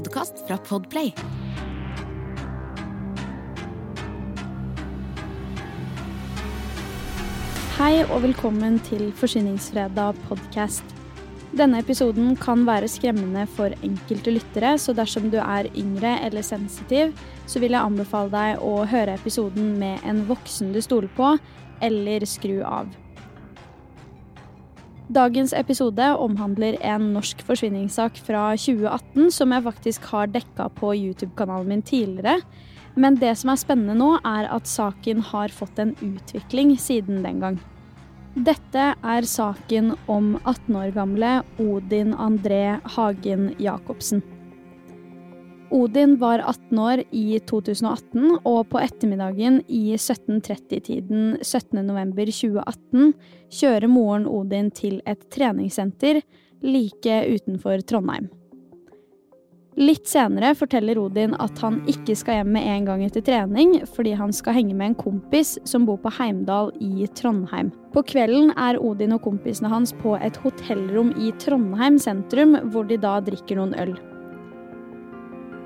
podkast fra Podplay. Hei og velkommen til Forsyningsfredag podkast. Denne episoden kan være skremmende for enkelte lyttere, så dersom du er yngre eller sensitiv, så vil jeg anbefale deg å høre episoden med en voksen du stoler på, eller skru av. Dagens episode omhandler en norsk forsvinningssak fra 2018 som jeg faktisk har dekka på YouTube-kanalen min tidligere. Men det som er spennende nå, er at saken har fått en utvikling siden den gang. Dette er saken om 18 år gamle Odin André Hagen Jacobsen. Odin var 18 år i 2018, og på ettermiddagen i 17.30-tiden 17.11.2018 kjører moren Odin til et treningssenter like utenfor Trondheim. Litt senere forteller Odin at han ikke skal hjem med en gang etter trening, fordi han skal henge med en kompis som bor på Heimdal i Trondheim. På kvelden er Odin og kompisene hans på et hotellrom i Trondheim sentrum, hvor de da drikker noen øl.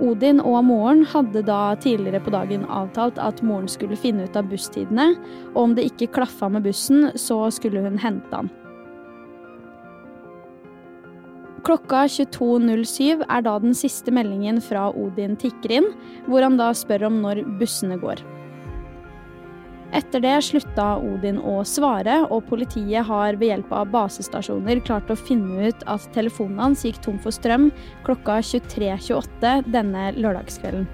Odin og moren hadde da tidligere på dagen avtalt at moren skulle finne ut av busstidene, og om det ikke klaffa med bussen, så skulle hun hente han. Klokka 22.07 er da den siste meldingen fra Odin tikker inn, hvor han da spør om når bussene går. Etter det slutta Odin å svare, og politiet har ved hjelp av basestasjoner klart å finne ut at telefonen hans gikk tom for strøm klokka 23.28 denne lørdagskvelden.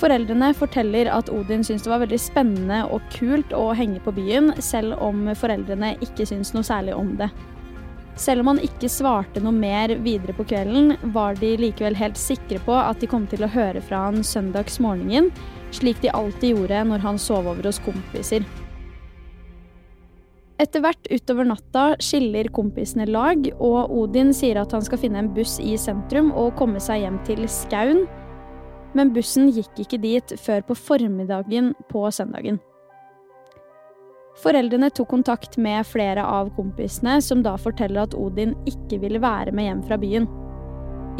Foreldrene forteller at Odin syntes det var veldig spennende og kult å henge på byen, selv om foreldrene ikke syntes noe særlig om det. Selv om han ikke svarte noe mer videre på kvelden, var de likevel helt sikre på at de kom til å høre fra han søndagsmorgenen, slik de alltid gjorde når han sov over hos kompiser. Etter hvert utover natta skiller kompisene lag, og Odin sier at han skal finne en buss i sentrum og komme seg hjem til Skaun, men bussen gikk ikke dit før på formiddagen på søndagen. Foreldrene tok kontakt med flere av kompisene, som da forteller at Odin ikke ville være med hjem fra byen.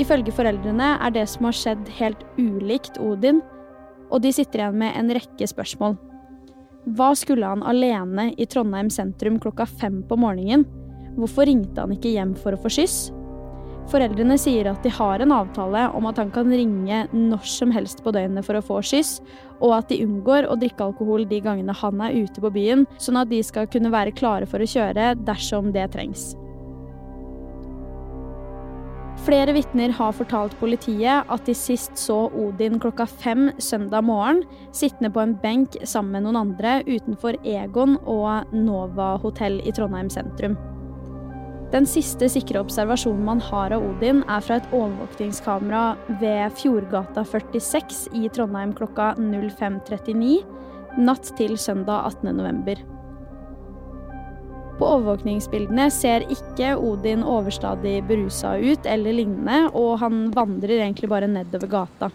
Ifølge foreldrene er det som har skjedd helt ulikt Odin, og de sitter igjen med en rekke spørsmål. Hva skulle han alene i Trondheim sentrum klokka fem på morgenen? Hvorfor ringte han ikke hjem for å få skyss? Foreldrene sier at de har en avtale om at han kan ringe når som helst på døgnet for å få skyss, og at de unngår å drikke alkohol de gangene han er ute på byen, sånn at de skal kunne være klare for å kjøre dersom det trengs. Flere vitner har fortalt politiet at de sist så Odin klokka fem søndag morgen sittende på en benk sammen med noen andre utenfor Egon og Nova hotell i Trondheim sentrum. Den siste sikre observasjonen man har av Odin, er fra et overvåkningskamera ved Fjordgata 46 i Trondheim klokka 05.39 natt til søndag 18. november. På overvåkningsbildene ser ikke Odin overstadig berusa ut eller lignende, og han vandrer egentlig bare nedover gata.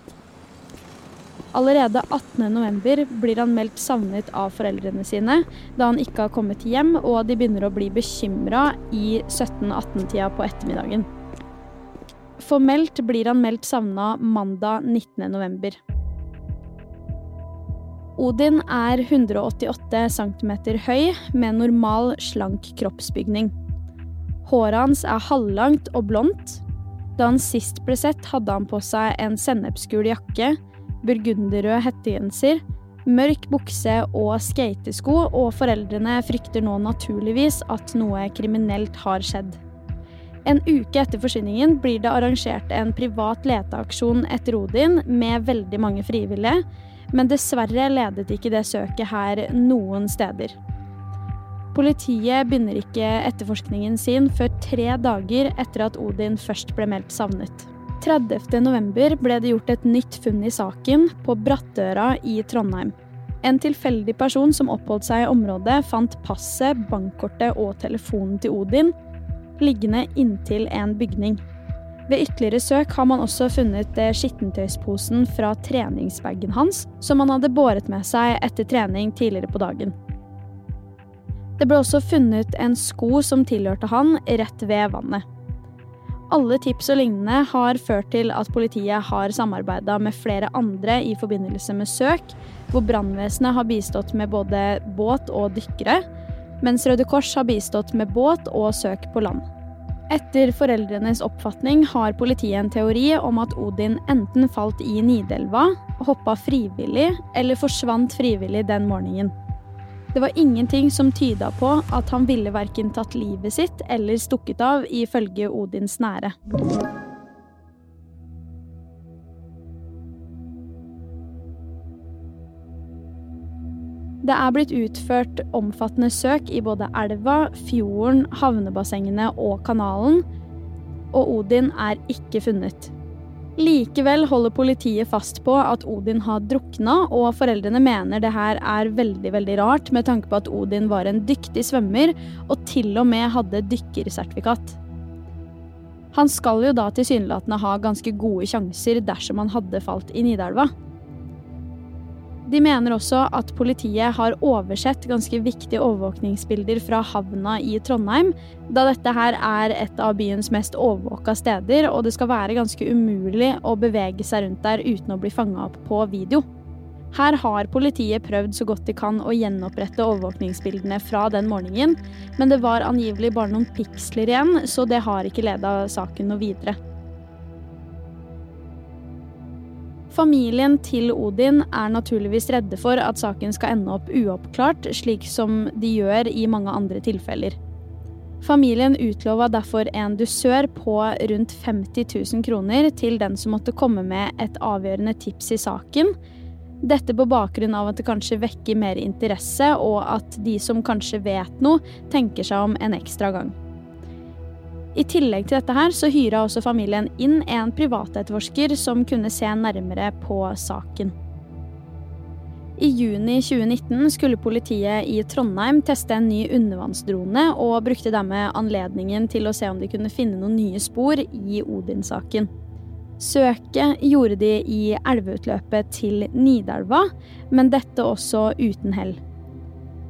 Allerede 18.11 blir han meldt savnet av foreldrene sine, da han ikke har kommet hjem, og de begynner å bli bekymra i 17-18-tida på ettermiddagen. Formelt blir han meldt savna mandag 19.11. Odin er 188 cm høy med normal, slank kroppsbygning. Håret hans er halvlangt og blondt. Da han sist ble sett, hadde han på seg en sennepsgul jakke, burgunderrød hettegenser, mørk bukse og skatesko, og foreldrene frykter nå naturligvis at noe kriminelt har skjedd. En uke etter forsvinningen blir det arrangert en privat leteaksjon etter Odin med veldig mange frivillige, men dessverre ledet ikke det søket her noen steder. Politiet begynner ikke etterforskningen sin før tre dager etter at Odin først ble meldt savnet. 30.11 ble det gjort et nytt funn i saken, på Brattøra i Trondheim. En tilfeldig person som oppholdt seg i området, fant passet, bankkortet og telefonen til Odin liggende inntil en bygning. Ved ytterligere søk har man også funnet eh, skittentøysposen fra treningsbagen hans, som han hadde båret med seg etter trening tidligere på dagen. Det ble også funnet en sko som tilhørte han, rett ved vannet. Alle tips og lignende har ført til at politiet har samarbeida med flere andre i forbindelse med søk, hvor brannvesenet har bistått med både båt og dykkere, mens Røde Kors har bistått med båt og søk på land. Etter foreldrenes oppfatning har politiet en teori om at Odin enten falt i Nidelva, hoppa frivillig eller forsvant frivillig den morgenen. Det var ingenting som tyda på at han ville verken tatt livet sitt eller stukket av, ifølge Odins nære. Det er blitt utført omfattende søk i både elva, fjorden, havnebassengene og kanalen, og Odin er ikke funnet. Likevel holder politiet fast på at Odin har drukna, og foreldrene mener det her er veldig veldig rart med tanke på at Odin var en dyktig svømmer og til og med hadde dykkersertifikat. Han skal jo da tilsynelatende ha ganske gode sjanser dersom han hadde falt i Nidelva. De mener også at politiet har oversett ganske viktige overvåkningsbilder fra havna i Trondheim, da dette her er et av byens mest overvåka steder, og det skal være ganske umulig å bevege seg rundt der uten å bli fanga opp på video. Her har politiet prøvd så godt de kan å gjenopprette overvåkningsbildene fra den morgenen, men det var angivelig bare noen piksler igjen, så det har ikke leda saken noe videre. Familien til Odin er naturligvis redde for at saken skal ende opp uoppklart, slik som de gjør i mange andre tilfeller. Familien utlova derfor en dusør på rundt 50 000 kroner til den som måtte komme med et avgjørende tips i saken. Dette på bakgrunn av at det kanskje vekker mer interesse, og at de som kanskje vet noe, tenker seg om en ekstra gang. I tillegg til dette her så hyra også familien inn en privatetterforsker som kunne se nærmere på saken. I juni 2019 skulle politiet i Trondheim teste en ny undervannsdrone, og brukte dermed anledningen til å se om de kunne finne noen nye spor i Odin-saken. Søket gjorde de i elveutløpet til Nidelva, men dette også uten hell.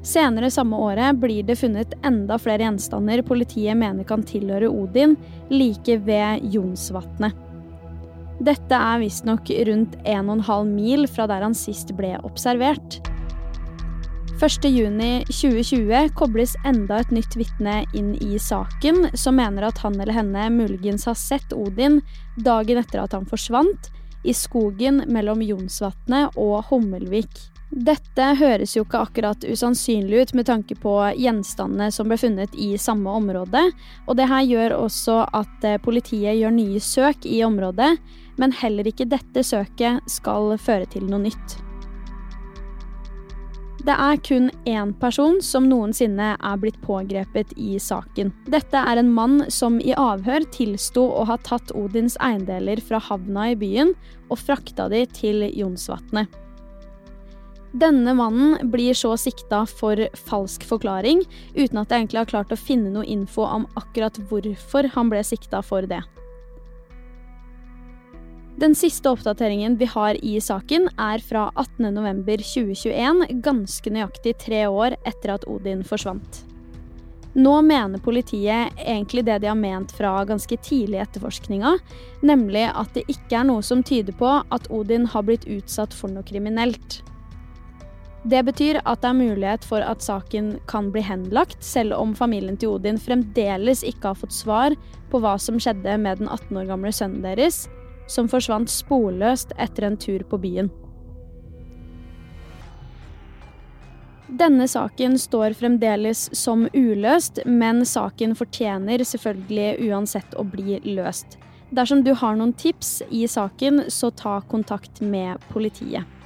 Senere samme året blir det funnet enda flere gjenstander politiet mener kan tilhøre Odin, like ved Jonsvatnet. Dette er visstnok rundt 1,5 mil fra der han sist ble observert. 1.6.2020 kobles enda et nytt vitne inn i saken, som mener at han eller henne muligens har sett Odin dagen etter at han forsvant, i skogen mellom Jonsvatnet og Hommelvik. Dette høres jo ikke akkurat usannsynlig ut med tanke på gjenstandene som ble funnet i samme område, og det her gjør også at eh, politiet gjør nye søk i området, men heller ikke dette søket skal føre til noe nytt. Det er kun én person som noensinne er blitt pågrepet i saken. Dette er en mann som i avhør tilsto å ha tatt Odins eiendeler fra havna i byen og frakta de til Jonsvatnet. Denne mannen blir så sikta for falsk forklaring, uten at jeg egentlig har klart å finne noe info om akkurat hvorfor han ble sikta for det. Den siste oppdateringen vi har i saken, er fra 18.11.2021, ganske nøyaktig tre år etter at Odin forsvant. Nå mener politiet egentlig det de har ment fra ganske tidlig i etterforskninga, nemlig at det ikke er noe som tyder på at Odin har blitt utsatt for noe kriminelt. Det betyr at det er mulighet for at saken kan bli henlagt, selv om familien til Odin fremdeles ikke har fått svar på hva som skjedde med den 18 år gamle sønnen deres, som forsvant sporløst etter en tur på byen. Denne saken står fremdeles som uløst, men saken fortjener selvfølgelig uansett å bli løst. Dersom du har noen tips i saken, så ta kontakt med politiet.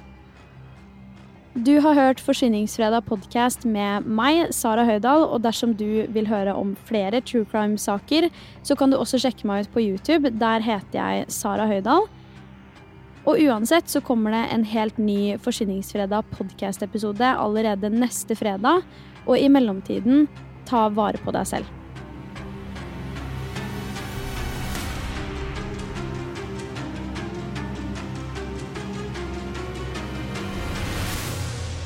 Du har hørt Forsyningsfredag podkast med meg, Sara Høydahl, og dersom du vil høre om flere true crime-saker, så kan du også sjekke meg ut på YouTube. Der heter jeg Sara Høydahl. Og uansett så kommer det en helt ny Forsyningsfredag podkast-episode allerede neste fredag, og i mellomtiden, ta vare på deg selv.